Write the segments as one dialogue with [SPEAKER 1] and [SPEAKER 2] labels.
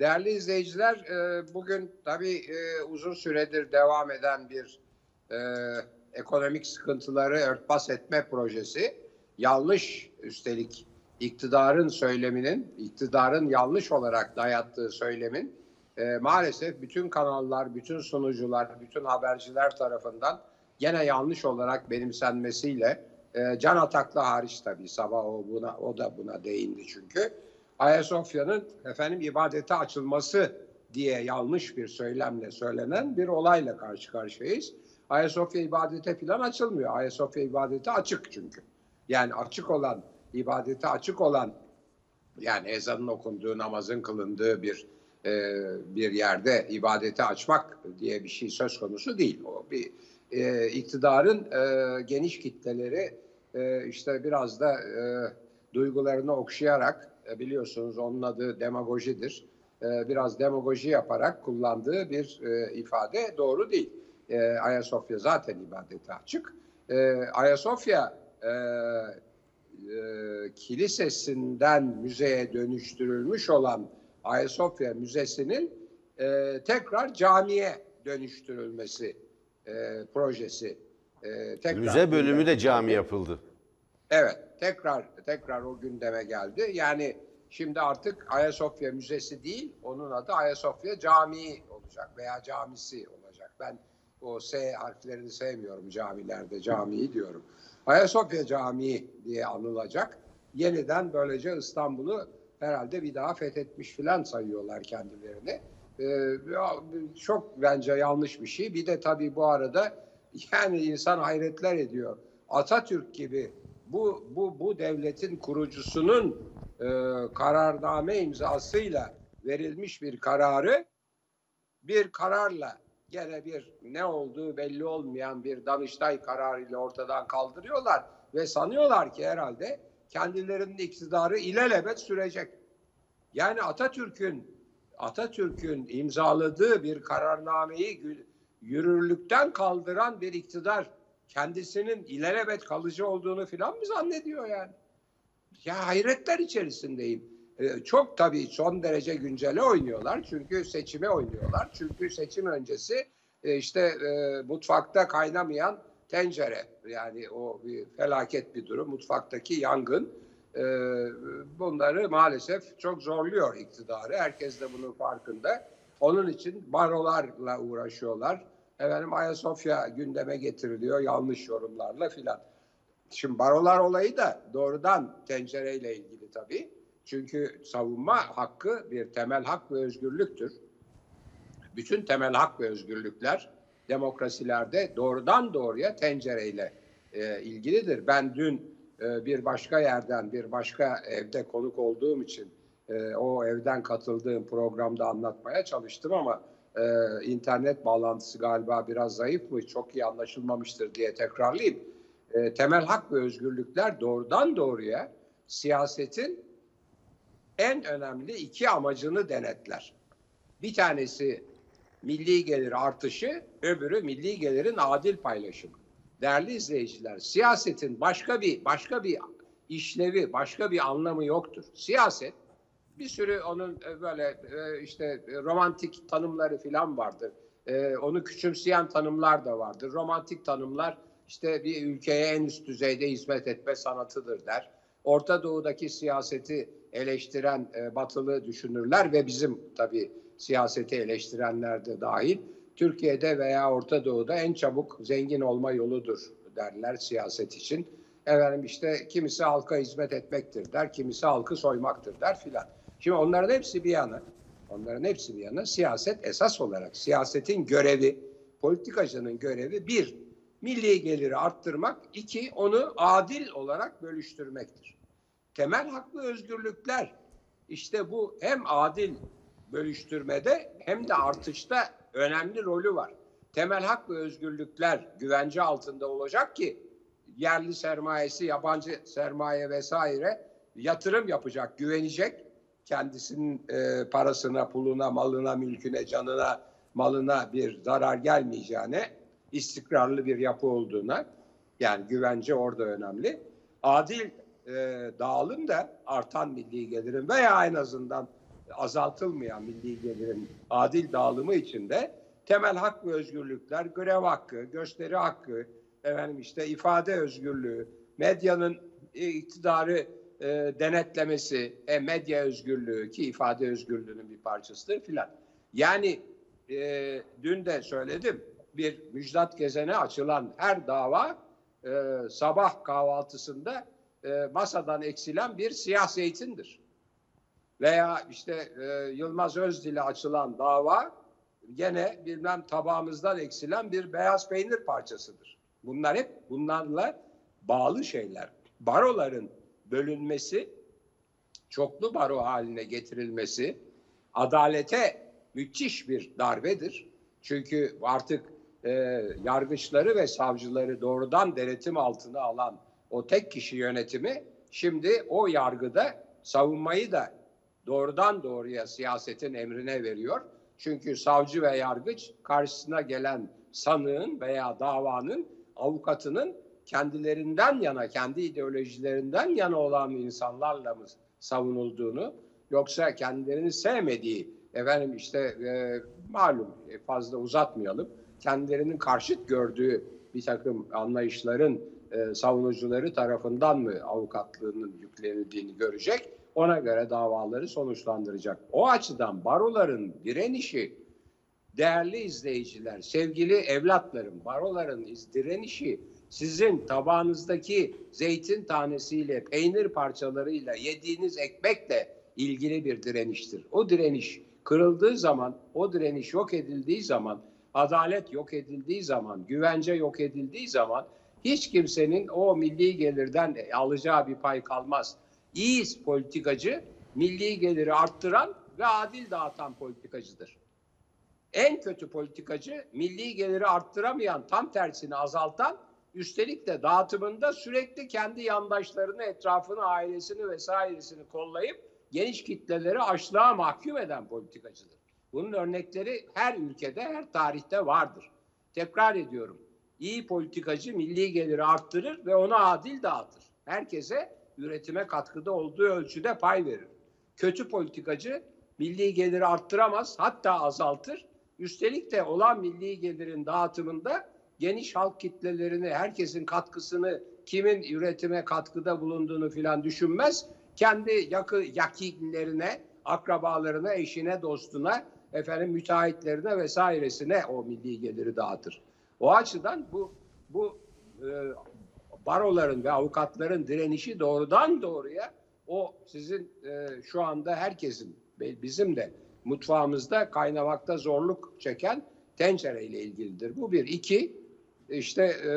[SPEAKER 1] Değerli izleyiciler, e, bugün tabii e, uzun süredir devam eden bir e, ekonomik sıkıntıları örtbas etme projesi. Yanlış üstelik iktidarın söyleminin, iktidarın yanlış olarak dayattığı söylemin maalesef bütün kanallar, bütün sunucular, bütün haberciler tarafından gene yanlış olarak benimsenmesiyle Can Ataklı hariç tabii sabah o buna o da buna değindi çünkü Ayasofya'nın efendim ibadete açılması diye yanlış bir söylemle söylenen bir olayla karşı karşıyayız. Ayasofya ibadete falan açılmıyor. Ayasofya ibadete açık çünkü. Yani açık olan, ibadete açık olan yani ezanın okunduğu, namazın kılındığı bir e, bir yerde ibadete açmak diye bir şey söz konusu değil. O bir e, iktidarın e, geniş kitleleri e, işte biraz da e, duygularını okşayarak e, biliyorsunuz onun adı demagojidir. E, biraz demagoji yaparak kullandığı bir e, ifade doğru değil. Ayasofya zaten ibadete açık. Ayasofya kilisesinden müzeye dönüştürülmüş olan Ayasofya Müzesi'nin tekrar camiye dönüştürülmesi projesi.
[SPEAKER 2] tekrar Müze bölümü de cami yapıldı.
[SPEAKER 1] Evet, tekrar tekrar o gündeme geldi. Yani şimdi artık Ayasofya Müzesi değil, onun adı Ayasofya Camii olacak veya camisi olacak. Ben o S harflerini sevmiyorum camilerde, camiyi diyorum. Ayasofya Camii diye anılacak. Yeniden böylece İstanbul'u herhalde bir daha fethetmiş filan sayıyorlar kendilerini. Ee, çok bence yanlış bir şey. Bir de tabii bu arada yani insan hayretler ediyor. Atatürk gibi bu bu bu devletin kurucusunun e, kararname imzasıyla verilmiş bir kararı bir kararla gene bir ne olduğu belli olmayan bir Danıştay kararıyla ortadan kaldırıyorlar ve sanıyorlar ki herhalde kendilerinin iktidarı ilelebet sürecek. Yani Atatürk'ün Atatürk'ün imzaladığı bir kararnameyi yürürlükten kaldıran bir iktidar kendisinin ilelebet kalıcı olduğunu filan mı zannediyor yani? Ya hayretler içerisindeyim. Ee, çok tabii son derece güncele oynuyorlar. Çünkü seçime oynuyorlar. Çünkü seçim öncesi e, işte e, mutfakta kaynamayan tencere yani o bir felaket bir durum. Mutfaktaki yangın e, bunları maalesef çok zorluyor iktidarı. Herkes de bunun farkında. Onun için barolarla uğraşıyorlar efendim Ayasofya gündeme getiriliyor yanlış yorumlarla filan. Şimdi barolar olayı da doğrudan tencereyle ilgili tabii. Çünkü savunma hakkı bir temel hak ve özgürlüktür. Bütün temel hak ve özgürlükler demokrasilerde doğrudan doğruya tencereyle e, ilgilidir. Ben dün e, bir başka yerden, bir başka evde konuk olduğum için e, o evden katıldığım programda anlatmaya çalıştım ama e, internet bağlantısı galiba biraz zayıf mı, çok iyi anlaşılmamıştır diye tekrarlayayım. E, temel hak ve özgürlükler doğrudan doğruya siyasetin en önemli iki amacını denetler. Bir tanesi milli gelir artışı, öbürü milli gelirin adil paylaşımı. Değerli izleyiciler, siyasetin başka bir başka bir işlevi, başka bir anlamı yoktur. Siyaset bir sürü onun e, böyle e, işte romantik tanımları falan vardır. E, onu küçümseyen tanımlar da vardır. Romantik tanımlar işte bir ülkeye en üst düzeyde hizmet etme sanatıdır der. Orta Doğu'daki siyaseti eleştiren batılı düşünürler ve bizim tabii siyaseti eleştirenler de dahil Türkiye'de veya Orta Doğu'da en çabuk zengin olma yoludur derler siyaset için. Efendim işte kimisi halka hizmet etmektir der, kimisi halkı soymaktır der filan. Şimdi onların hepsi bir yana, onların hepsi bir yana siyaset esas olarak siyasetin görevi, politikacının görevi bir, milli geliri arttırmak, iki, onu adil olarak bölüştürmektir. Temel hak ve özgürlükler işte bu hem adil bölüştürmede hem de artışta önemli rolü var. Temel hak ve özgürlükler güvence altında olacak ki yerli sermayesi, yabancı sermaye vesaire yatırım yapacak, güvenecek kendisinin e, parasına, puluna, malına, mülküne, canına, malına bir zarar gelmeyeceğine, istikrarlı bir yapı olduğuna, yani güvence orada önemli. Adil e, dağılım da artan milli gelirin veya en azından azaltılmayan milli gelirin adil dağılımı içinde temel hak ve özgürlükler, grev hakkı, gösteri hakkı, efendim işte ifade özgürlüğü, medyanın e, iktidarı e, denetlemesi, e, medya özgürlüğü ki ifade özgürlüğünün bir parçasıdır filan. Yani e, dün de söyledim bir Müjdat Gezen'e açılan her dava e, sabah kahvaltısında e, masadan eksilen bir siyah zeytindir. Veya işte e, Yılmaz Özdil'e açılan dava gene bilmem tabağımızdan eksilen bir beyaz peynir parçasıdır. Bunlar hep bunlarla bağlı şeyler. Baroların bölünmesi, çoklu baro haline getirilmesi adalete müthiş bir darbedir. Çünkü artık e, yargıçları ve savcıları doğrudan denetim altına alan o tek kişi yönetimi şimdi o yargıda savunmayı da doğrudan doğruya siyasetin emrine veriyor. Çünkü savcı ve yargıç karşısına gelen sanığın veya davanın avukatının kendilerinden yana, kendi ideolojilerinden yana olan insanlarla mı savunulduğunu yoksa kendilerini sevmediği efendim işte e, malum e, fazla uzatmayalım kendilerinin karşıt gördüğü bir takım anlayışların e, savunucuları tarafından mı avukatlığının yüklenildiğini görecek. Ona göre davaları sonuçlandıracak. O açıdan baroların direnişi değerli izleyiciler, sevgili evlatlarım, baroların direnişi sizin tabağınızdaki zeytin tanesiyle, peynir parçalarıyla, yediğiniz ekmekle ilgili bir direniştir. O direniş kırıldığı zaman, o direniş yok edildiği zaman, adalet yok edildiği zaman, güvence yok edildiği zaman hiç kimsenin o milli gelirden alacağı bir pay kalmaz. İyi politikacı milli geliri arttıran ve adil dağıtan politikacıdır. En kötü politikacı milli geliri arttıramayan, tam tersini azaltan, üstelik de dağıtımında sürekli kendi yandaşlarını, etrafını, ailesini vesairesini kollayıp geniş kitleleri açlığa mahkum eden politikacıdır. Bunun örnekleri her ülkede, her tarihte vardır. Tekrar ediyorum. İyi politikacı milli geliri arttırır ve ona adil dağıtır. Herkese üretime katkıda olduğu ölçüde pay verir. Kötü politikacı milli geliri arttıramaz, hatta azaltır. Üstelik de olan milli gelirin dağıtımında geniş halk kitlelerini, herkesin katkısını, kimin üretime katkıda bulunduğunu filan düşünmez. Kendi yakı, yakinlerine, akrabalarına, eşine, dostuna, efendim müteahhitlerine vesairesine o milli geliri dağıtır. O açıdan bu bu e, baroların ve avukatların direnişi doğrudan doğruya o sizin e, şu anda herkesin bizim de mutfağımızda kaynamakta zorluk çeken tencereyle ilgilidir. Bu bir. iki işte e,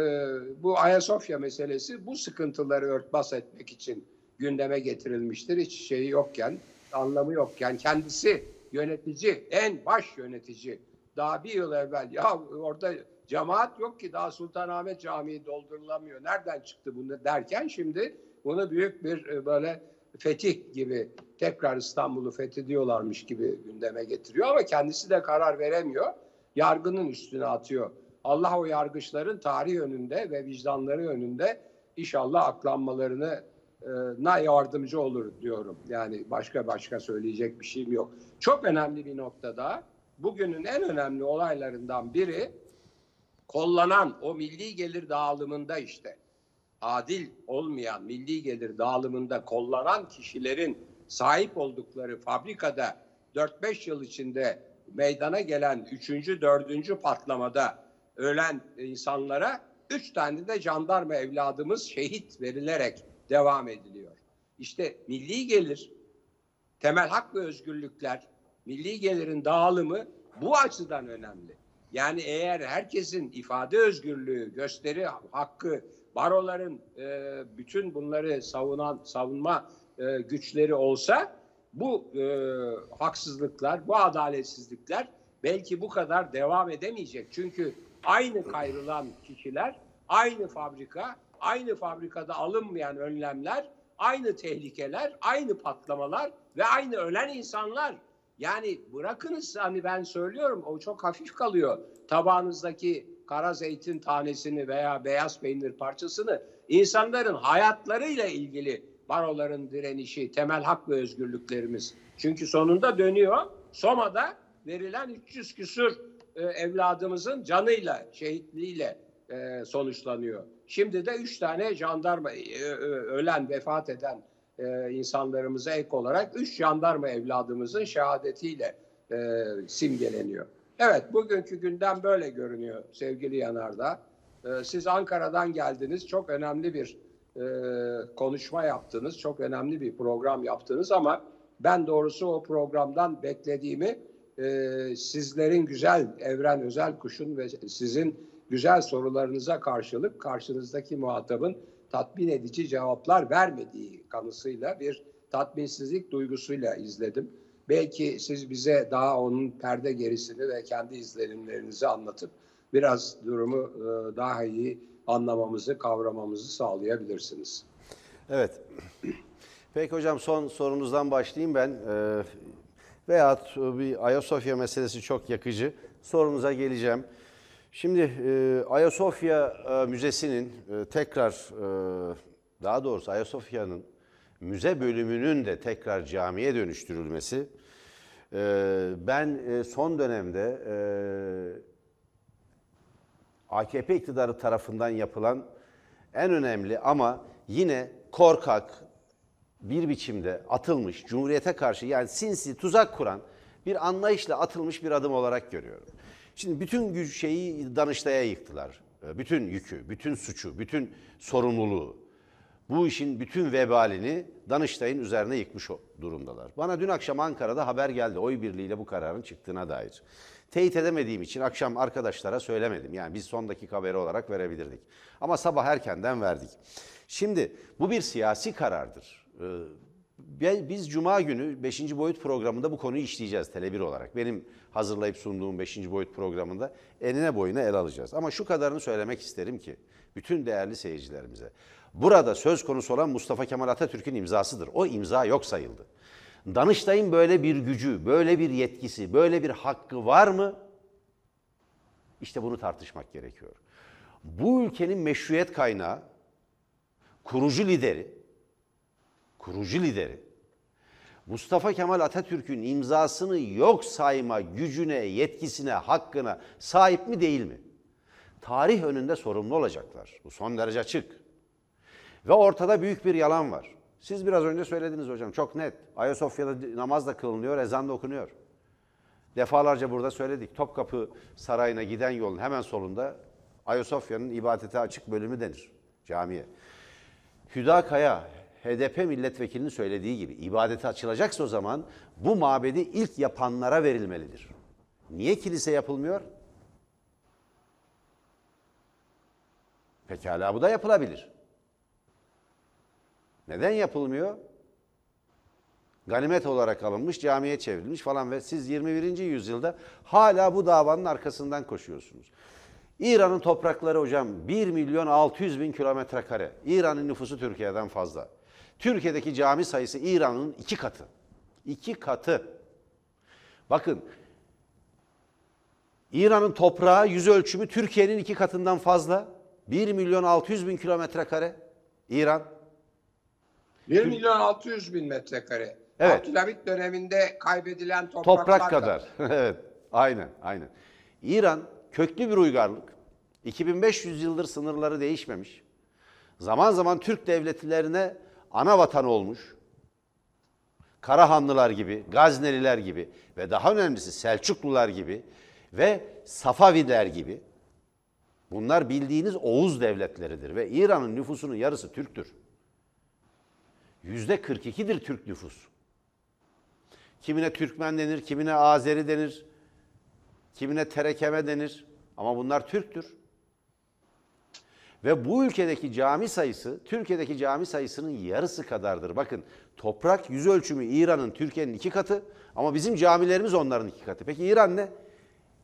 [SPEAKER 1] bu Ayasofya meselesi bu sıkıntıları örtbas etmek için gündeme getirilmiştir. Hiç şeyi yokken, anlamı yokken kendisi yönetici, en baş yönetici daha bir yıl evvel ya orada cemaat yok ki daha Sultanahmet Camii doldurulamıyor. Nereden çıktı bunu derken şimdi bunu büyük bir e, böyle fetih gibi tekrar İstanbul'u fethediyorlarmış gibi gündeme getiriyor ama kendisi de karar veremiyor. Yargının üstüne atıyor. Allah o yargıçların tarih önünde ve vicdanları önünde inşallah aklanmalarını e, na yardımcı olur diyorum. Yani başka başka söyleyecek bir şeyim yok. Çok önemli bir noktada bugünün en önemli olaylarından biri kollanan o milli gelir dağılımında işte adil olmayan milli gelir dağılımında kollanan kişilerin sahip oldukları fabrikada 4-5 yıl içinde meydana gelen 3. 4. patlamada ölen insanlara 3 tane de jandarma evladımız şehit verilerek devam ediliyor. İşte milli gelir, temel hak ve özgürlükler, milli gelirin dağılımı bu açıdan önemli. Yani eğer herkesin ifade özgürlüğü, gösteri hakkı, baroların e, bütün bunları savunan savunma e, güçleri olsa bu e, haksızlıklar, bu adaletsizlikler belki bu kadar devam edemeyecek. Çünkü aynı kayrılan kişiler, aynı fabrika, aynı fabrikada alınmayan önlemler, aynı tehlikeler, aynı patlamalar ve aynı ölen insanlar. Yani bırakınız hani ben söylüyorum o çok hafif kalıyor. Tabağınızdaki kara zeytin tanesini veya beyaz peynir parçasını insanların hayatlarıyla ilgili baroların direnişi, temel hak ve özgürlüklerimiz. Çünkü sonunda dönüyor. Soma'da verilen 300 küsür e, evladımızın canıyla, şehitliğiyle e, sonuçlanıyor. Şimdi de 3 tane jandarma e, e, ölen, vefat eden e, insanlarımıza ek olarak 3 jandarma evladımızın şehadetiyle e, simgeleniyor. Evet, bugünkü gündem böyle görünüyor sevgili Yanardağ. E, siz Ankara'dan geldiniz, çok önemli bir e, konuşma yaptınız, çok önemli bir program yaptınız ama ben doğrusu o programdan beklediğimi e, sizlerin güzel Evren Özel Kuş'un ve sizin güzel sorularınıza karşılık karşınızdaki muhatabın tatmin edici cevaplar vermediği kanısıyla bir tatminsizlik duygusuyla izledim. Belki siz bize daha onun perde gerisini ve kendi izlenimlerinizi anlatıp biraz durumu e, daha iyi anlamamızı, kavramamızı sağlayabilirsiniz.
[SPEAKER 2] Evet. Peki hocam son sorunuzdan başlayayım ben. Ee, veyahut bir Ayasofya meselesi çok yakıcı. Sorunuza geleceğim. Şimdi e, Ayasofya e, Müzesi'nin e, tekrar, e, daha doğrusu Ayasofya'nın müze bölümünün de tekrar camiye dönüştürülmesi, e, ben e, son dönemde e, AKP iktidarı tarafından yapılan en önemli ama yine korkak bir biçimde atılmış Cumhuriyete karşı yani sinsi tuzak kuran bir anlayışla atılmış bir adım olarak görüyorum. Şimdi bütün güç şeyi Danıştay'a yıktılar. Bütün yükü, bütün suçu, bütün sorumluluğu. Bu işin bütün vebalini Danıştay'ın üzerine yıkmış durumdalar. Bana dün akşam Ankara'da haber geldi oy birliğiyle bu kararın çıktığına dair. Teyit edemediğim için akşam arkadaşlara söylemedim. Yani biz son dakika haberi olarak verebilirdik. Ama sabah erkenden verdik. Şimdi bu bir siyasi karardır. Ee, biz Cuma günü 5. boyut programında bu konuyu işleyeceğiz Tele1 olarak. Benim hazırlayıp sunduğum 5. boyut programında enine boyuna el alacağız. Ama şu kadarını söylemek isterim ki bütün değerli seyircilerimize. Burada söz konusu olan Mustafa Kemal Atatürk'ün imzasıdır. O imza yok sayıldı. Danıştay'ın böyle bir gücü, böyle bir yetkisi, böyle bir hakkı var mı? İşte bunu tartışmak gerekiyor. Bu ülkenin meşruiyet kaynağı, kurucu lideri, kurucu lideri, Mustafa Kemal Atatürk'ün imzasını yok sayma gücüne, yetkisine, hakkına sahip mi değil mi? Tarih önünde sorumlu olacaklar. Bu son derece açık. Ve ortada büyük bir yalan var. Siz biraz önce söylediniz hocam çok net. Ayasofya'da namaz da kılınıyor, ezan da okunuyor. Defalarca burada söyledik. Topkapı Sarayı'na giden yolun hemen solunda Ayasofya'nın ibadete açık bölümü denir camiye. Hüda Kaya, HDP milletvekilinin söylediği gibi ibadete açılacaksa o zaman bu mabedi ilk yapanlara verilmelidir. Niye kilise yapılmıyor? Pekala bu da yapılabilir. Neden yapılmıyor? Ganimet olarak alınmış, camiye çevrilmiş falan ve siz 21. yüzyılda hala bu davanın arkasından koşuyorsunuz. İran'ın toprakları hocam 1 milyon 600 bin kilometre kare. İran'ın nüfusu Türkiye'den fazla. Türkiye'deki cami sayısı İran'ın iki katı. İki katı. Bakın İran'ın toprağı yüz ölçümü Türkiye'nin iki katından fazla. 1 milyon 600 bin kilometre kare. İran.
[SPEAKER 1] 1 milyon 600 bin metrekare.
[SPEAKER 2] Evet.
[SPEAKER 1] Abdülhamit döneminde kaybedilen topraklar
[SPEAKER 2] Toprak kadar. evet. Aynen, aynen. İran köklü bir uygarlık. 2500 yıldır sınırları değişmemiş. Zaman zaman Türk devletlerine ana vatan olmuş. Karahanlılar gibi, Gazneliler gibi ve daha önemlisi Selçuklular gibi ve Safaviler gibi. Bunlar bildiğiniz Oğuz devletleridir ve İran'ın nüfusunun yarısı Türktür. Yüzde 42'dir Türk nüfus. Kimine Türkmen denir, kimine Azeri denir, kimine Terekeme denir. Ama bunlar Türktür. Ve bu ülkedeki cami sayısı Türkiye'deki cami sayısının yarısı kadardır. Bakın toprak yüz ölçümü İran'ın Türkiye'nin iki katı ama bizim camilerimiz onların iki katı. Peki İran ne?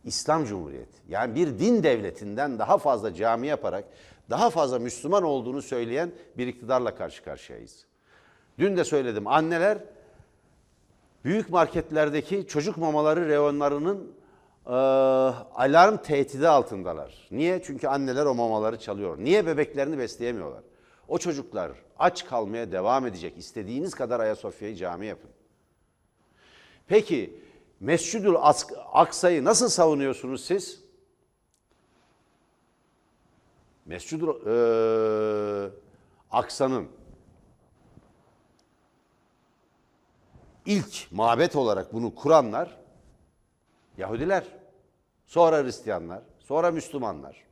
[SPEAKER 2] İslam Cumhuriyeti. Yani bir din devletinden daha fazla cami yaparak daha fazla Müslüman olduğunu söyleyen bir iktidarla karşı karşıyayız. Dün de söyledim anneler büyük marketlerdeki çocuk mamaları reyonlarının e, alarm tehdidi altındalar. Niye? Çünkü anneler o mamaları çalıyor. Niye bebeklerini besleyemiyorlar? O çocuklar aç kalmaya devam edecek. İstediğiniz kadar Ayasofya'yı cami yapın. Peki Mescidül Aksa'yı nasıl savunuyorsunuz siz? Mescidül eee, Aksa'nın ilk mabet olarak bunu kuranlar Yahudiler, sonra Hristiyanlar, sonra Müslümanlar.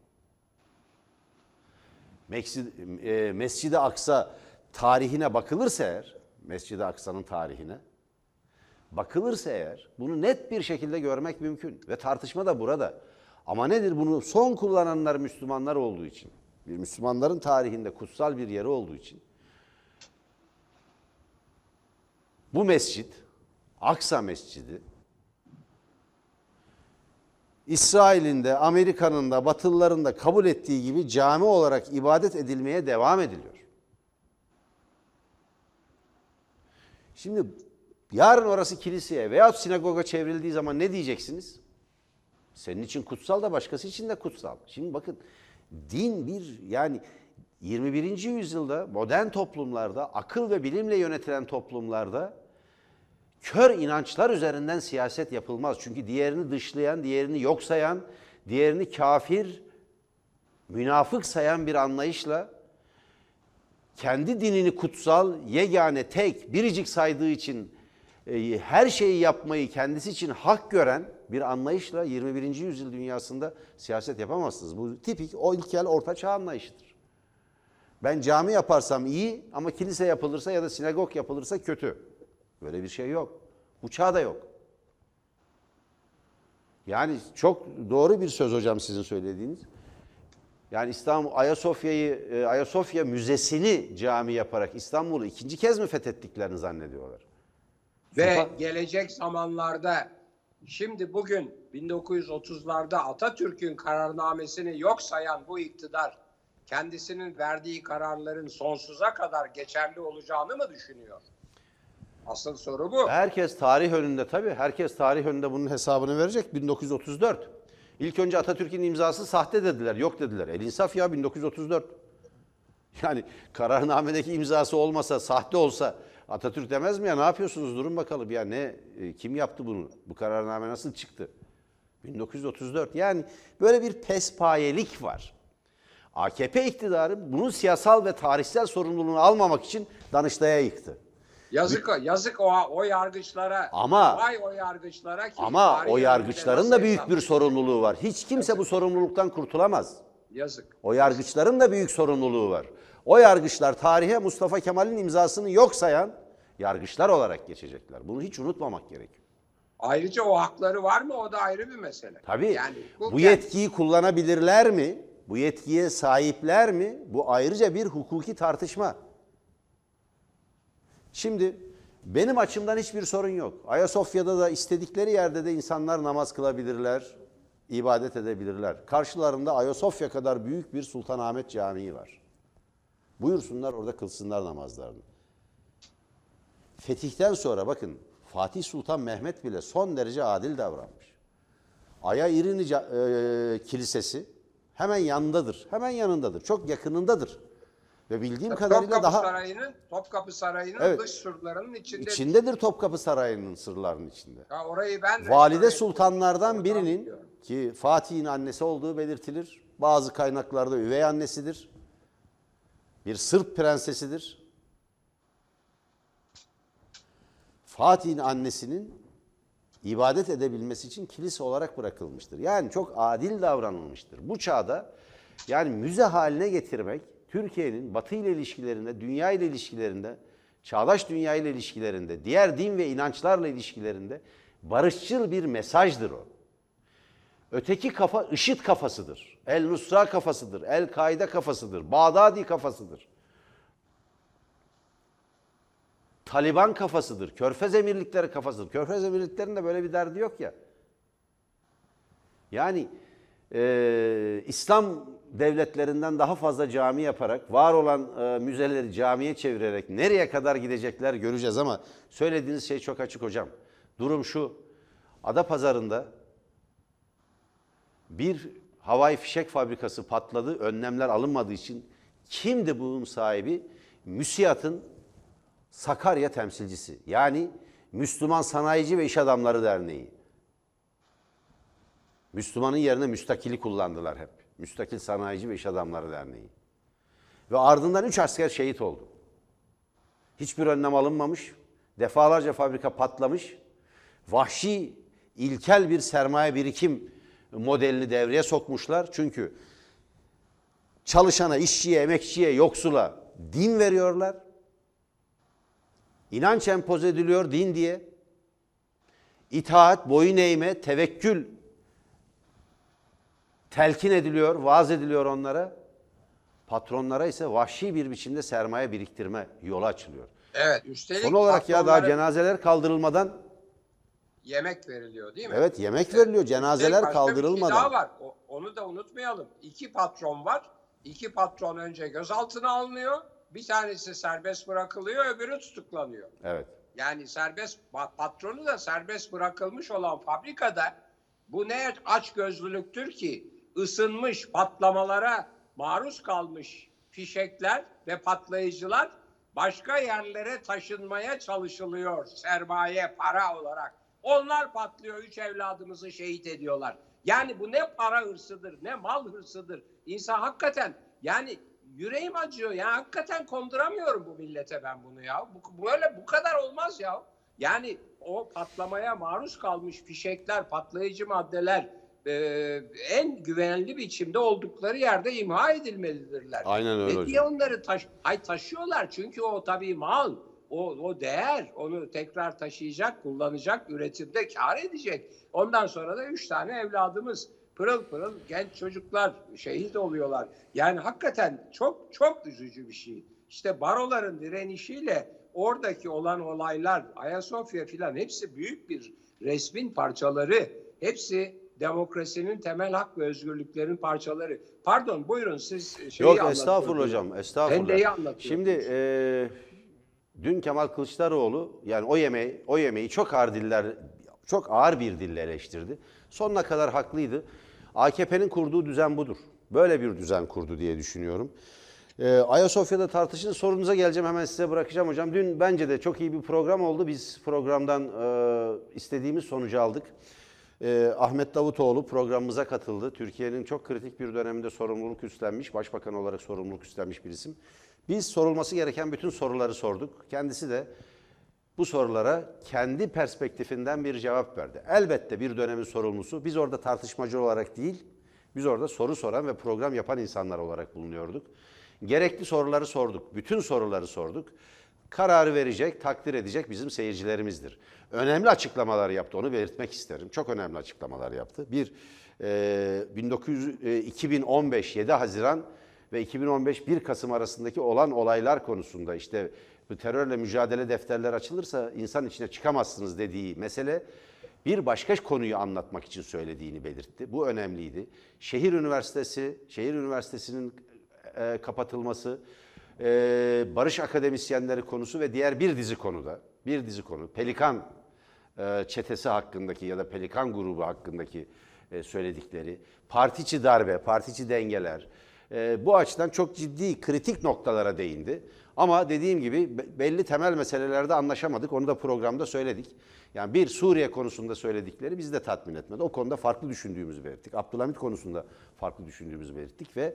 [SPEAKER 2] E, Mescid-i Aksa tarihine bakılırsa eğer, Mescid-i Aksa'nın tarihine bakılırsa eğer bunu net bir şekilde görmek mümkün ve tartışma da burada. Ama nedir bunu son kullananlar Müslümanlar olduğu için, bir Müslümanların tarihinde kutsal bir yeri olduğu için bu mescit, Aksa Mescidi, İsrail'in de, Amerika'nın da, Batılıların da kabul ettiği gibi cami olarak ibadet edilmeye devam ediliyor. Şimdi yarın orası kiliseye veya sinagoga çevrildiği zaman ne diyeceksiniz? Senin için kutsal da başkası için de kutsal. Şimdi bakın din bir yani 21. yüzyılda modern toplumlarda akıl ve bilimle yönetilen toplumlarda kör inançlar üzerinden siyaset yapılmaz. Çünkü diğerini dışlayan, diğerini yok sayan, diğerini kafir, münafık sayan bir anlayışla kendi dinini kutsal, yegane, tek, biricik saydığı için e, her şeyi yapmayı kendisi için hak gören bir anlayışla 21. yüzyıl dünyasında siyaset yapamazsınız. Bu tipik o ilkel orta çağ anlayışıdır. Ben cami yaparsam iyi ama kilise yapılırsa ya da sinagog yapılırsa kötü. Böyle bir şey yok. Bu çağda yok. Yani çok doğru bir söz hocam sizin söylediğiniz. Yani İstanbul Ayasofya'yı e, Ayasofya Müzesi'ni cami yaparak İstanbul'u ikinci kez mi fethettiklerini zannediyorlar?
[SPEAKER 1] Ve
[SPEAKER 2] Sultan-
[SPEAKER 1] gelecek zamanlarda şimdi bugün 1930'larda Atatürk'ün kararnamesini yok sayan bu iktidar kendisinin verdiği kararların sonsuza kadar geçerli olacağını mı düşünüyor? Asıl soru bu.
[SPEAKER 2] Herkes tarih önünde tabii. Herkes tarih önünde bunun hesabını verecek. 1934. İlk önce Atatürk'ün imzası sahte dediler. Yok dediler. El insaf ya 1934. Yani kararnamedeki imzası olmasa, sahte olsa Atatürk demez mi ya ne yapıyorsunuz durun bakalım ya ne e, kim yaptı bunu? Bu kararname nasıl çıktı? 1934. Yani böyle bir pespayelik var. AKP iktidarı bunun siyasal ve tarihsel sorumluluğunu almamak için Danıştay'a yıktı.
[SPEAKER 1] Yazık o, yazık o, o yargıçlara.
[SPEAKER 2] Ama-
[SPEAKER 1] vay o yargıçlara ki
[SPEAKER 2] Ama o yargıçların da büyük bir sorumluluğu var. Hiç kimse bu sorumluluktan kurtulamaz.
[SPEAKER 1] Yazık.
[SPEAKER 2] O yargıçların da büyük sorumluluğu var. O yargıçlar tarihe Mustafa Kemal'in imzasını yok sayan yargıçlar olarak geçecekler. Bunu hiç unutmamak gerekiyor.
[SPEAKER 1] Ayrıca o hakları var mı o da ayrı bir mesele.
[SPEAKER 2] Tabii
[SPEAKER 1] Yani
[SPEAKER 2] bu,
[SPEAKER 1] bu
[SPEAKER 2] yetkiyi kullanabilirler mi? Bu yetkiye sahipler mi? Bu ayrıca bir hukuki tartışma. Şimdi benim açımdan hiçbir sorun yok. Ayasofya'da da istedikleri yerde de insanlar namaz kılabilirler, ibadet edebilirler. Karşılarında Ayasofya kadar büyük bir Sultanahmet Camii var. Buyursunlar orada kılsınlar namazlarını. Fetihten sonra bakın Fatih Sultan Mehmet bile son derece adil davranmış. Aya İrini e, Kilisesi hemen yanındadır. Hemen yanındadır. Çok yakınındadır. Ve bildiğim kadarıyla
[SPEAKER 1] Topkapı
[SPEAKER 2] daha
[SPEAKER 1] Sarayı'nın Topkapı Sarayı'nın
[SPEAKER 2] Evet.
[SPEAKER 1] dış surlarının içinde.
[SPEAKER 2] içindedir Topkapı Sarayı'nın sırlarının içinde.
[SPEAKER 1] Ya orayı ben
[SPEAKER 2] Valide sultanlardan
[SPEAKER 1] ettim.
[SPEAKER 2] birinin ki Fatih'in annesi olduğu belirtilir. Bazı kaynaklarda üvey annesidir. Bir Sırp prensesidir. Fatih'in annesinin ibadet edebilmesi için kilise olarak bırakılmıştır. Yani çok adil davranılmıştır. Bu çağda yani müze haline getirmek Türkiye'nin Batı ile ilişkilerinde, dünya ile ilişkilerinde, çağdaş dünya ile ilişkilerinde, diğer din ve inançlarla ilişkilerinde barışçıl bir mesajdır o. Öteki kafa IŞİD kafasıdır. El Nusra kafasıdır. El Kaide kafasıdır. Bağdadi kafasıdır. Taliban kafasıdır. Körfez emirlikleri kafasıdır. Körfez emirliklerinin de böyle bir derdi yok ya. Yani e, İslam devletlerinden daha fazla cami yaparak, var olan e, müzeleri camiye çevirerek nereye kadar gidecekler göreceğiz ama söylediğiniz şey çok açık hocam. Durum şu, Adapazarı'nda bir havai fişek fabrikası patladı, önlemler alınmadığı için Kimdi bunun sahibi? MÜSİAD'ın Sakarya temsilcisi. Yani Müslüman Sanayici ve İş Adamları Derneği. Müslümanın yerine müstakili kullandılar hep. Müstakil Sanayici ve İş Adamları Derneği. Ve ardından üç asker şehit oldu. Hiçbir önlem alınmamış. Defalarca fabrika patlamış. Vahşi, ilkel bir sermaye birikim modelini devreye sokmuşlar. Çünkü çalışana, işçiye, emekçiye, yoksula din veriyorlar. İnanç empoze ediliyor din diye. İtaat, boyun eğme, tevekkül telkin ediliyor, vaaz ediliyor onlara. Patronlara ise vahşi bir biçimde sermaye biriktirme yolu açılıyor.
[SPEAKER 1] Evet. Üstelik
[SPEAKER 2] Son olarak ya daha cenazeler kaldırılmadan
[SPEAKER 1] yemek veriliyor değil mi?
[SPEAKER 2] evet yemek veriliyor, cenazeler
[SPEAKER 1] Başka Bir şey
[SPEAKER 2] kaldırılmadan.
[SPEAKER 1] daha var. O- onu da unutmayalım. İki patron var. İki patron önce gözaltına alınıyor. Bir tanesi serbest bırakılıyor, öbürü tutuklanıyor.
[SPEAKER 2] Evet.
[SPEAKER 1] Yani serbest pa- patronu da serbest bırakılmış olan fabrikada bu ne aç gözlülüktür ki ısınmış patlamalara maruz kalmış fişekler ve patlayıcılar başka yerlere taşınmaya çalışılıyor sermaye para olarak. Onlar patlıyor üç evladımızı şehit ediyorlar. Yani bu ne para hırsıdır ne mal hırsıdır. İnsan hakikaten yani yüreğim acıyor ya hakikaten konduramıyorum bu millete ben bunu ya. Bu, böyle bu kadar olmaz ya. Yani o patlamaya maruz kalmış fişekler, patlayıcı maddeler e, en güvenli biçimde oldukları yerde imha edilmelidirler.
[SPEAKER 2] Aynen öyle
[SPEAKER 1] Ve diye onları taş ay taşıyorlar çünkü o tabii mal, o, o değer, onu tekrar taşıyacak, kullanacak, üretimde kar edecek. Ondan sonra da üç tane evladımız pırıl pırıl genç çocuklar şehit oluyorlar. Yani hakikaten çok çok üzücü bir şey. İşte baroların direnişiyle oradaki olan olaylar, Ayasofya filan hepsi büyük bir resmin parçaları. Hepsi demokrasinin temel hak ve özgürlüklerin parçaları. Pardon buyurun siz şeyi
[SPEAKER 2] Yok estağfurullah hocam, estağfurullah.
[SPEAKER 1] Hendeyi anlatıyordunuz.
[SPEAKER 2] Şimdi e, dün Kemal Kılıçdaroğlu yani o yemeği o yemeği çok ağır diller çok ağır bir dille eleştirdi. Sonuna kadar haklıydı. AKP'nin kurduğu düzen budur. Böyle bir düzen kurdu diye düşünüyorum. E, Ayasofya'da tartışın sorunuza geleceğim hemen size bırakacağım hocam. Dün bence de çok iyi bir program oldu. Biz programdan e, istediğimiz sonucu aldık. Ee, Ahmet Davutoğlu programımıza katıldı. Türkiye'nin çok kritik bir döneminde sorumluluk üstlenmiş, başbakan olarak sorumluluk üstlenmiş bir isim. Biz sorulması gereken bütün soruları sorduk. Kendisi de bu sorulara kendi perspektifinden bir cevap verdi. Elbette bir dönemin sorumlusu. Biz orada tartışmacı olarak değil, biz orada soru soran ve program yapan insanlar olarak bulunuyorduk. Gerekli soruları sorduk, bütün soruları sorduk. Kararı verecek, takdir edecek bizim seyircilerimizdir. Önemli açıklamalar yaptı, onu belirtmek isterim. Çok önemli açıklamalar yaptı. Bir, e, 1900, e, 2015 7 Haziran ve 2015 1 Kasım arasındaki olan olaylar konusunda işte bu terörle mücadele defterler açılırsa insan içine çıkamazsınız dediği mesele bir başka konuyu anlatmak için söylediğini belirtti. Bu önemliydi. Şehir Üniversitesi, Şehir Üniversitesi'nin e, kapatılması, e, barış akademisyenleri konusu ve diğer bir dizi konuda, bir dizi konu, Pelikan e, çetesi hakkındaki ya da Pelikan grubu hakkındaki e, söyledikleri, partiçi darbe, partiçi dengeler, e, bu açıdan çok ciddi kritik noktalara değindi. Ama dediğim gibi be- belli temel meselelerde anlaşamadık. Onu da programda söyledik. Yani bir Suriye konusunda söyledikleri bizi de tatmin etmedi. O konuda farklı düşündüğümüzü belirttik. Abdülhamit konusunda farklı düşündüğümüzü belirttik ve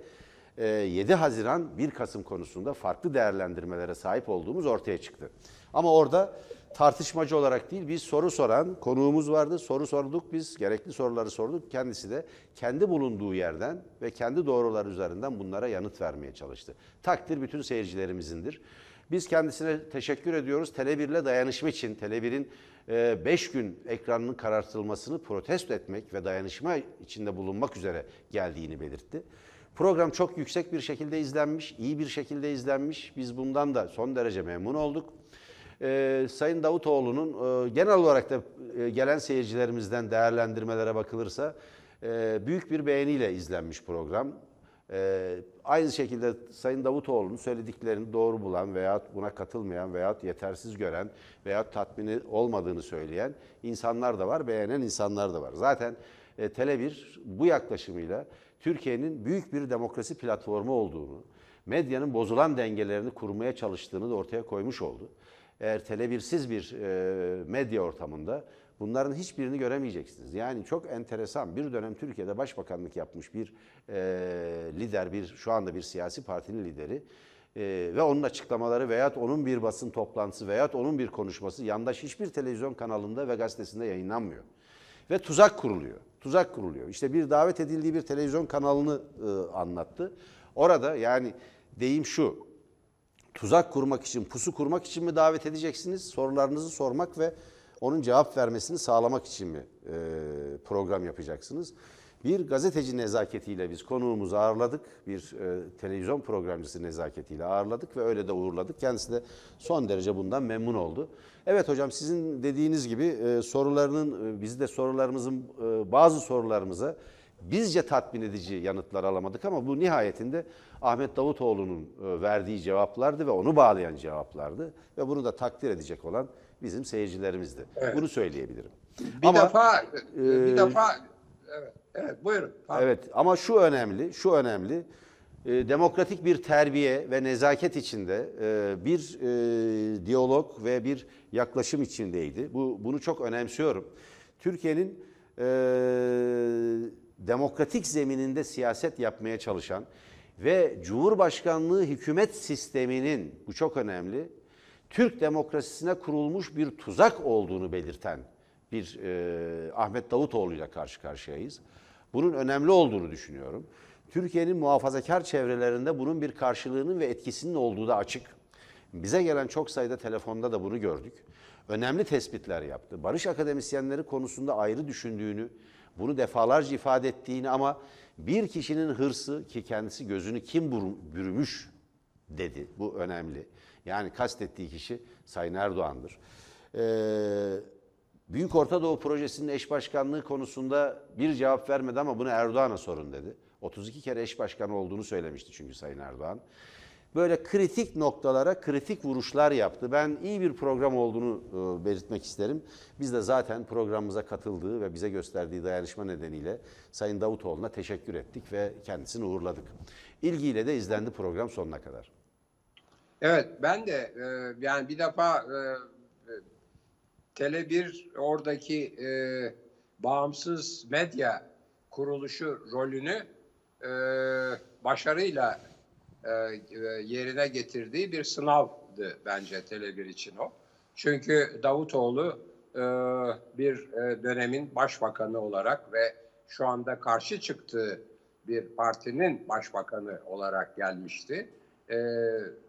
[SPEAKER 2] 7 Haziran 1 Kasım konusunda farklı değerlendirmelere sahip olduğumuz ortaya çıktı. Ama orada tartışmacı olarak değil biz soru soran konuğumuz vardı. Soru sorduk biz gerekli soruları sorduk. Kendisi de kendi bulunduğu yerden ve kendi doğrular üzerinden bunlara yanıt vermeye çalıştı. Takdir bütün seyircilerimizindir. Biz kendisine teşekkür ediyoruz. Tele1'le dayanışma için Tele1'in 5 gün ekranının karartılmasını protesto etmek ve dayanışma içinde bulunmak üzere geldiğini belirtti. Program çok yüksek bir şekilde izlenmiş, iyi bir şekilde izlenmiş. Biz bundan da son derece memnun olduk. Ee, Sayın Davutoğlu'nun e, genel olarak da e, gelen seyircilerimizden değerlendirmelere bakılırsa e, büyük bir beğeniyle izlenmiş program. E, aynı şekilde Sayın Davutoğlu'nun söylediklerini doğru bulan veyahut buna katılmayan veyahut yetersiz gören veyahut tatmini olmadığını söyleyen insanlar da var, beğenen insanlar da var. Zaten e, Tele1 bu yaklaşımıyla Türkiye'nin büyük bir demokrasi platformu olduğunu, medyanın bozulan dengelerini kurmaya çalıştığını da ortaya koymuş oldu. Eğer Tele1'siz bir e, medya ortamında bunların hiçbirini göremeyeceksiniz. Yani çok enteresan bir dönem Türkiye'de başbakanlık yapmış bir e, lider, bir şu anda bir siyasi partinin lideri e, ve onun açıklamaları veyahut onun bir basın toplantısı veyahut onun bir konuşması yandaş hiçbir televizyon kanalında ve gazetesinde yayınlanmıyor. Ve tuzak kuruluyor. Tuzak kuruluyor. İşte bir davet edildiği bir televizyon kanalını e, anlattı. Orada yani deyim şu. Tuzak kurmak için, pusu kurmak için mi davet edeceksiniz? Sorularınızı sormak ve onun cevap vermesini sağlamak için mi e, program yapacaksınız? Bir gazeteci nezaketiyle biz konuğumuzu ağırladık. Bir e, televizyon programcısı nezaketiyle ağırladık ve öyle de uğurladık. Kendisi de son derece bundan memnun oldu. Evet hocam sizin dediğiniz gibi e, sorularının, e, biz de sorularımızın e, bazı sorularımıza bizce tatmin edici yanıtlar alamadık ama bu nihayetinde Ahmet Davutoğlu'nun e, verdiği cevaplardı ve onu bağlayan cevaplardı. Ve bunu da takdir edecek olan bizim seyircilerimizdi. Bunu söyleyebilirim.
[SPEAKER 1] Bir defa bir defa evet, evet buyurun. Pardon.
[SPEAKER 2] Evet ama şu önemli, şu önemli. E, demokratik bir terbiye ve nezaket içinde e, bir e, diyalog ve bir yaklaşım içindeydi. Bu bunu çok önemsiyorum. Türkiye'nin e, demokratik zemininde siyaset yapmaya çalışan ve Cumhurbaşkanlığı hükümet sisteminin bu çok önemli. Türk demokrasisine kurulmuş bir tuzak olduğunu belirten bir e, Ahmet Davutoğlu ile karşı karşıyayız. Bunun önemli olduğunu düşünüyorum. Türkiye'nin muhafazakar çevrelerinde bunun bir karşılığının ve etkisinin olduğu da açık. Bize gelen çok sayıda telefonda da bunu gördük. Önemli tespitler yaptı. Barış akademisyenleri konusunda ayrı düşündüğünü, bunu defalarca ifade ettiğini ama bir kişinin hırsı ki kendisi gözünü kim bür- bürümüş dedi. Bu önemli. Yani kastettiği kişi Sayın Erdoğan'dır. Ee, Büyük Orta Doğu Projesi'nin eş başkanlığı konusunda bir cevap vermedi ama bunu Erdoğan'a sorun dedi. 32 kere eş başkan olduğunu söylemişti çünkü Sayın Erdoğan. Böyle kritik noktalara kritik vuruşlar yaptı. Ben iyi bir program olduğunu e, belirtmek isterim. Biz de zaten programımıza katıldığı ve bize gösterdiği dayanışma nedeniyle Sayın Davutoğlu'na teşekkür ettik ve kendisini uğurladık. İlgiyle de izlendi program sonuna kadar.
[SPEAKER 1] Evet ben de e, yani bir defa e, Tele1 oradaki e, bağımsız medya kuruluşu rolünü e, başarıyla e, e, yerine getirdiği bir sınavdı bence Tele1 için o. Çünkü Davutoğlu e, bir e, dönemin başbakanı olarak ve şu anda karşı çıktığı bir partinin başbakanı olarak gelmişti. E,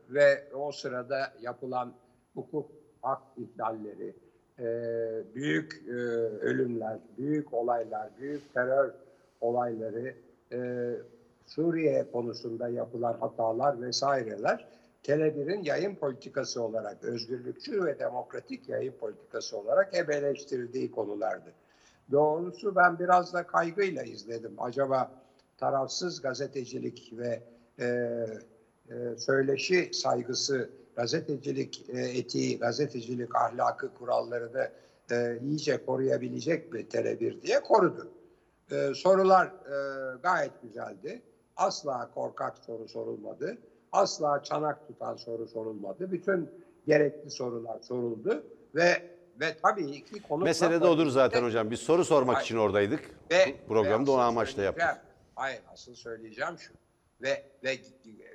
[SPEAKER 1] ve o sırada yapılan hukuk hak ihlalleri, e, büyük e, ölümler, büyük olaylar, büyük terör olayları, e, Suriye konusunda yapılan hatalar vesaireler Tele1'in yayın politikası olarak, özgürlükçü ve demokratik yayın politikası olarak hep eleştirildiği konulardı. Doğrusu ben biraz da kaygıyla izledim. Acaba tarafsız gazetecilik ve e, e, söyleşi saygısı, gazetecilik e, etiği, gazetecilik ahlakı kurallarını e, iyice koruyabilecek mi Tele1 diye korudu. E, sorular e, gayet güzeldi. Asla korkak soru sorulmadı. Asla çanak tutan soru sorulmadı. Bütün gerekli sorular soruldu ve ve tabii ki konu
[SPEAKER 2] Mesele de odur zaten hocam. Biz soru sormak için oradaydık.
[SPEAKER 1] ve
[SPEAKER 2] Programda
[SPEAKER 1] ve
[SPEAKER 2] o
[SPEAKER 1] asıl
[SPEAKER 2] amaçla yaptık.
[SPEAKER 1] Hayır, asıl söyleyeceğim şu. Ve ve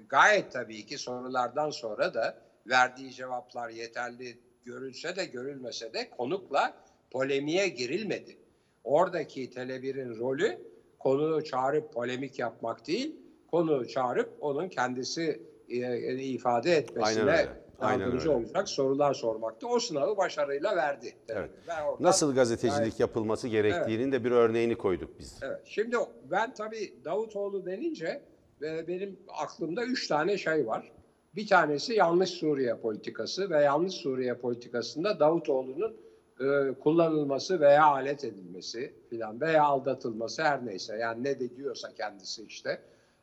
[SPEAKER 1] gayet tabii ki sorulardan sonra da verdiği cevaplar yeterli görülse de görülmese de konukla polemiğe girilmedi. Oradaki Tele1'in rolü konuğu çağırıp polemik yapmak değil, konuğu çağırıp onun kendisi e, ifade
[SPEAKER 2] Aynen
[SPEAKER 1] etmesine
[SPEAKER 2] öyle. Aynen
[SPEAKER 1] yardımcı
[SPEAKER 2] öyle.
[SPEAKER 1] olacak sorular sormaktı. O sınavı başarıyla verdi.
[SPEAKER 2] Evet.
[SPEAKER 1] Oradan
[SPEAKER 2] Nasıl gazetecilik
[SPEAKER 1] gayet-
[SPEAKER 2] yapılması gerektiğinin de bir örneğini koyduk biz.
[SPEAKER 1] Evet. Şimdi ben tabii Davutoğlu denince e, benim aklımda üç tane şey var. Bir tanesi yanlış Suriye politikası ve yanlış Suriye politikasında Davutoğlu'nun e, kullanılması veya alet edilmesi filan veya aldatılması her neyse yani ne de diyorsa kendisi işte.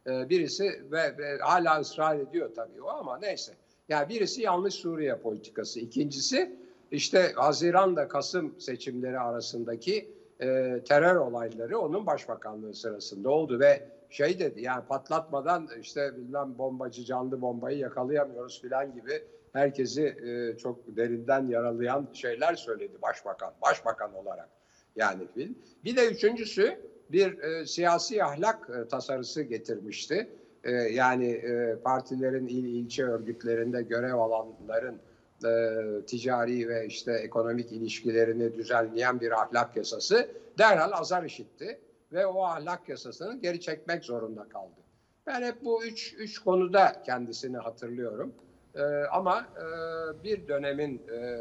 [SPEAKER 1] E, birisi ve, ve hala ısrar ediyor tabii o ama neyse. Yani birisi yanlış Suriye politikası. İkincisi işte Haziran'da Kasım seçimleri arasındaki e, terör olayları onun başbakanlığı sırasında oldu ve şey dedi yani patlatmadan işte bilmem bombacı canlı bombayı yakalayamıyoruz filan gibi herkesi e, çok derinden yaralayan şeyler söyledi başbakan başbakan olarak yani fil. Bir de üçüncüsü bir e, siyasi ahlak e, tasarısı getirmişti. E, yani e, partilerin il ilçe örgütlerinde görev alanların e, ticari ve işte ekonomik ilişkilerini düzenleyen bir ahlak yasası derhal azar işitti ve o ahlak yasasını geri çekmek zorunda kaldı. Ben hep bu üç, üç konuda kendisini hatırlıyorum. E, ama e, bir dönemin e,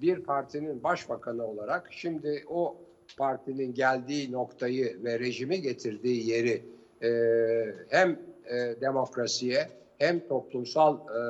[SPEAKER 1] bir partinin başbakanı olarak şimdi o partinin geldiği noktayı ve rejimi getirdiği yeri e, hem e, demokrasiye hem toplumsal e,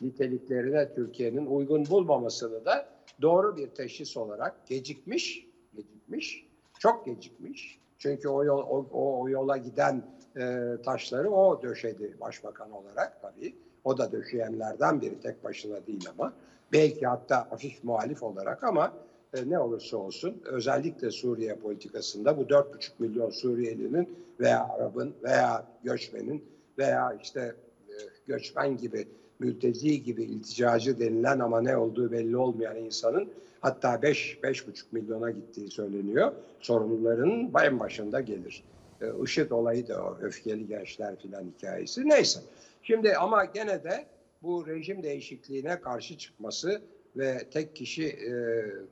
[SPEAKER 1] niteliklerine Türkiye'nin uygun bulmamasını da doğru bir teşhis olarak gecikmiş, gecikmiş, çok gecikmiş. Çünkü o, yol, o, o, yola giden e, taşları o döşedi başbakan olarak tabii. O da döşeyenlerden biri tek başına değil ama. Belki hatta hafif muhalif olarak ama e, ne olursa olsun özellikle Suriye politikasında bu 4,5 milyon Suriyelinin veya Arap'ın veya göçmenin veya işte e, göçmen gibi mülteci gibi ilticacı denilen ama ne olduğu belli olmayan insanın hatta 5 5,5 milyona gittiği söyleniyor. Sorunların en başında gelir. E, IŞİD olayı da o öfkeli gençler filan hikayesi. Neyse. Şimdi ama gene de bu rejim değişikliğine karşı çıkması ve tek kişi e,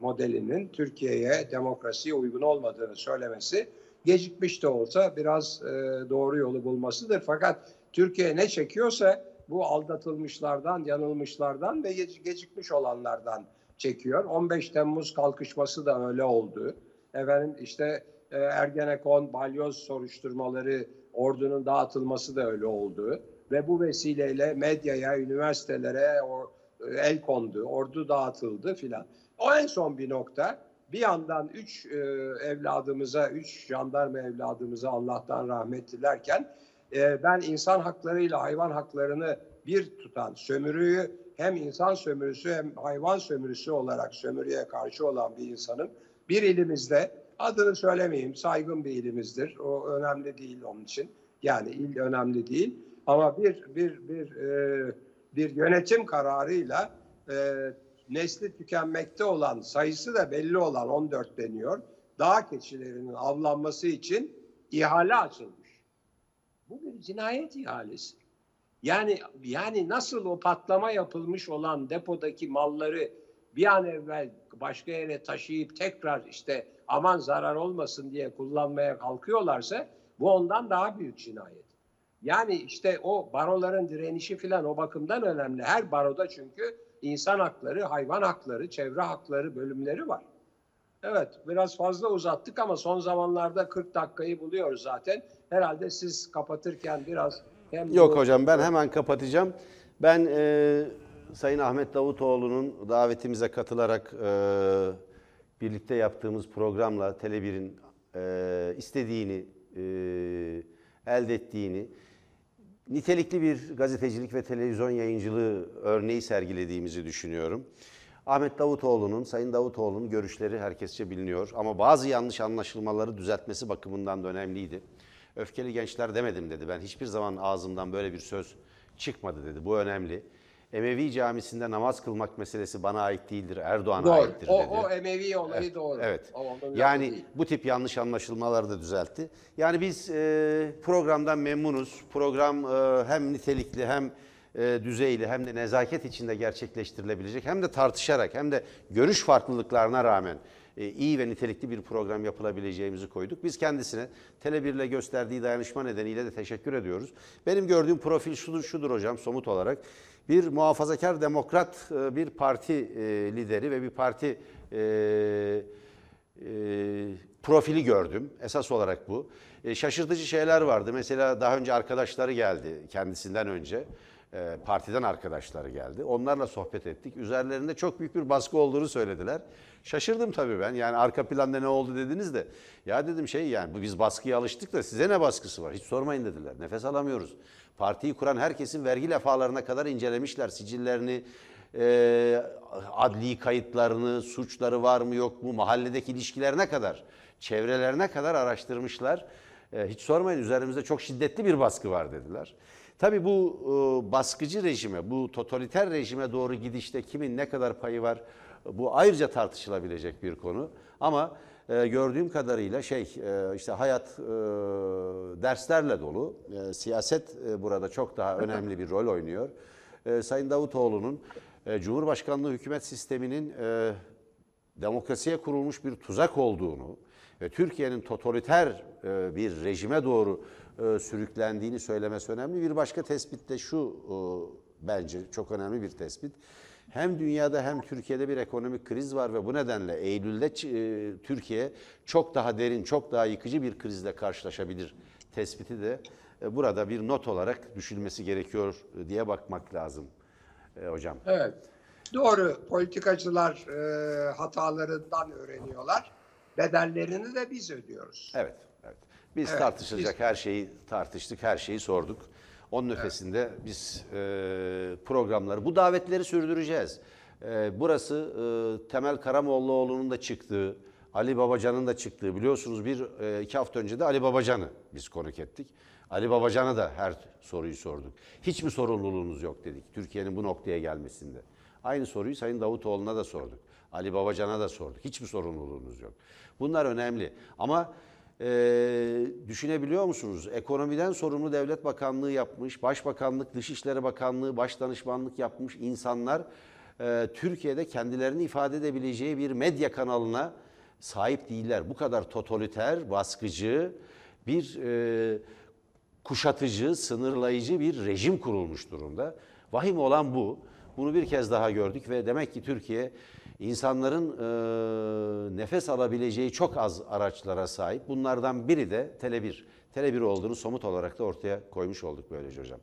[SPEAKER 1] modelinin Türkiye'ye demokrasiye uygun olmadığını söylemesi gecikmiş de olsa biraz e, doğru yolu bulmasıdır. Fakat Türkiye ne çekiyorsa bu aldatılmışlardan, yanılmışlardan ve gecikmiş olanlardan çekiyor. 15 Temmuz kalkışması da öyle oldu. Efendim işte e, Ergenekon, balyoz soruşturmaları, ordunun dağıtılması da öyle oldu. Ve bu vesileyle medyaya, üniversitelere o, e, el kondu, ordu dağıtıldı filan. O en son bir nokta. Bir yandan üç e, evladımıza, üç jandarma evladımıza Allah'tan rahmet dilerken e, ben insan haklarıyla hayvan haklarını bir tutan sömürüyü hem insan sömürüsü hem hayvan sömürüsü olarak sömürüye karşı olan bir insanım. Bir ilimizde adını söylemeyeyim saygın bir ilimizdir. O önemli değil onun için. Yani il önemli değil. Ama bir bir bir e, bir yönetim kararıyla e, nesli tükenmekte olan sayısı da belli olan 14 deniyor. Dağ keçilerinin avlanması için ihale açılmış. Bu bir cinayet ihalesi. Yani yani nasıl o patlama yapılmış olan depodaki malları bir an evvel başka yere taşıyıp tekrar işte aman zarar olmasın diye kullanmaya kalkıyorlarsa bu ondan daha büyük cinayet. Yani işte o baroların direnişi filan o bakımdan önemli. Her baroda çünkü insan hakları, hayvan hakları, çevre hakları bölümleri var. Evet biraz fazla uzattık ama son zamanlarda 40 dakikayı buluyoruz zaten. Herhalde siz kapatırken biraz hem
[SPEAKER 2] Yok
[SPEAKER 1] bu-
[SPEAKER 2] hocam ben hemen kapatacağım. Ben e, Sayın Ahmet Davutoğlu'nun davetimize katılarak e, birlikte yaptığımız programla Tele1'in e, istediğini, e, elde ettiğini, nitelikli bir gazetecilik ve televizyon yayıncılığı örneği sergilediğimizi düşünüyorum. Ahmet Davutoğlu'nun, Sayın Davutoğlu'nun görüşleri herkesçe biliniyor ama bazı yanlış anlaşılmaları düzeltmesi bakımından da önemliydi. Öfkeli gençler demedim dedi. Ben hiçbir zaman ağzımdan böyle bir söz çıkmadı dedi. Bu önemli. Emevi camisinde namaz kılmak meselesi bana ait değildir, Erdoğan'a aittir
[SPEAKER 1] O,
[SPEAKER 2] dedi.
[SPEAKER 1] o Emevi olayı
[SPEAKER 2] Evet,
[SPEAKER 1] doğru.
[SPEAKER 2] Evet.
[SPEAKER 1] O
[SPEAKER 2] Yani
[SPEAKER 1] değil.
[SPEAKER 2] bu tip yanlış anlaşılmaları da düzeltti. Yani biz e, programdan memnunuz. Program e, hem nitelikli hem e, düzeyli hem de nezaket içinde gerçekleştirilebilecek hem de tartışarak hem de görüş farklılıklarına rağmen iyi ve nitelikli bir program yapılabileceğimizi koyduk. Biz kendisine Tele1 ile gösterdiği dayanışma nedeniyle de teşekkür ediyoruz. Benim gördüğüm profil şudur, şudur hocam somut olarak. Bir muhafazakar demokrat e, bir parti e, lideri ve bir parti e, e, profili gördüm. Esas olarak bu. E, şaşırtıcı şeyler vardı. Mesela daha önce arkadaşları geldi kendisinden önce. E, partiden arkadaşları geldi. Onlarla sohbet ettik. Üzerlerinde çok büyük bir baskı olduğunu söylediler. Şaşırdım tabii ben. Yani arka planda ne oldu dediniz de. Ya dedim şey yani biz baskıya alıştık da size ne baskısı var? Hiç sormayın dediler. Nefes alamıyoruz. Partiyi kuran herkesin vergi lefalarına kadar incelemişler. Sicillerini, e, adli kayıtlarını, suçları var mı yok mu, mahalledeki ilişkilerine kadar. Çevrelerine kadar araştırmışlar. E, hiç sormayın üzerimizde çok şiddetli bir baskı var dediler. Tabii bu e, baskıcı rejime, bu totaliter rejime doğru gidişte kimin ne kadar payı var bu ayrıca tartışılabilecek bir konu. Ama e, gördüğüm kadarıyla şey e, işte hayat derslerle dolu. Siyaset burada çok daha önemli bir rol oynuyor. Sayın Davutoğlu'nun Cumhurbaşkanlığı hükümet sisteminin demokrasiye kurulmuş bir tuzak olduğunu ve Türkiye'nin totaliter bir rejime doğru e, sürüklendiğini söylemesi önemli. Bir başka tespit de şu e, bence çok önemli bir tespit. Hem dünyada hem Türkiye'de bir ekonomik kriz var ve bu nedenle Eylül'de e, Türkiye çok daha derin, çok daha yıkıcı bir krizle karşılaşabilir tespiti de e, burada bir not olarak düşünülmesi gerekiyor diye bakmak lazım e, hocam.
[SPEAKER 1] Evet. Doğru. Politikacılar e, hatalarından öğreniyorlar. Bedellerini de biz ödüyoruz.
[SPEAKER 2] Evet, evet. Biz
[SPEAKER 1] Evet,
[SPEAKER 2] tartışılacak her şeyi tartıştık, her şeyi sorduk. Onun ötesinde biz e, programları, bu davetleri sürdüreceğiz. E, burası e, Temel Karamollaoğlu'nun da çıktığı, Ali Babacan'ın da çıktığı, biliyorsunuz bir e, iki hafta önce de Ali Babacan'ı biz konuk ettik. Ali Babacan'a da her soruyu sorduk. Hiç mi sorumluluğunuz yok dedik Türkiye'nin bu noktaya gelmesinde. Aynı soruyu Sayın Davutoğlu'na da sorduk. Ali Babacan'a da sorduk. Hiç mi sorumluluğunuz yok? Bunlar önemli. Ama e, düşünebiliyor musunuz? Ekonomiden sorumlu devlet bakanlığı yapmış, başbakanlık, dışişleri bakanlığı, başdanışmanlık yapmış insanlar e, Türkiye'de kendilerini ifade edebileceği bir medya kanalına sahip değiller. Bu kadar totaliter, baskıcı bir e, kuşatıcı, sınırlayıcı bir rejim kurulmuş durumda. Vahim olan bu. Bunu bir kez daha gördük ve demek ki Türkiye insanların e, nefes alabileceği çok az araçlara sahip. Bunlardan biri de Tele1. Tele1 olduğunu somut olarak da ortaya koymuş olduk böylece hocam.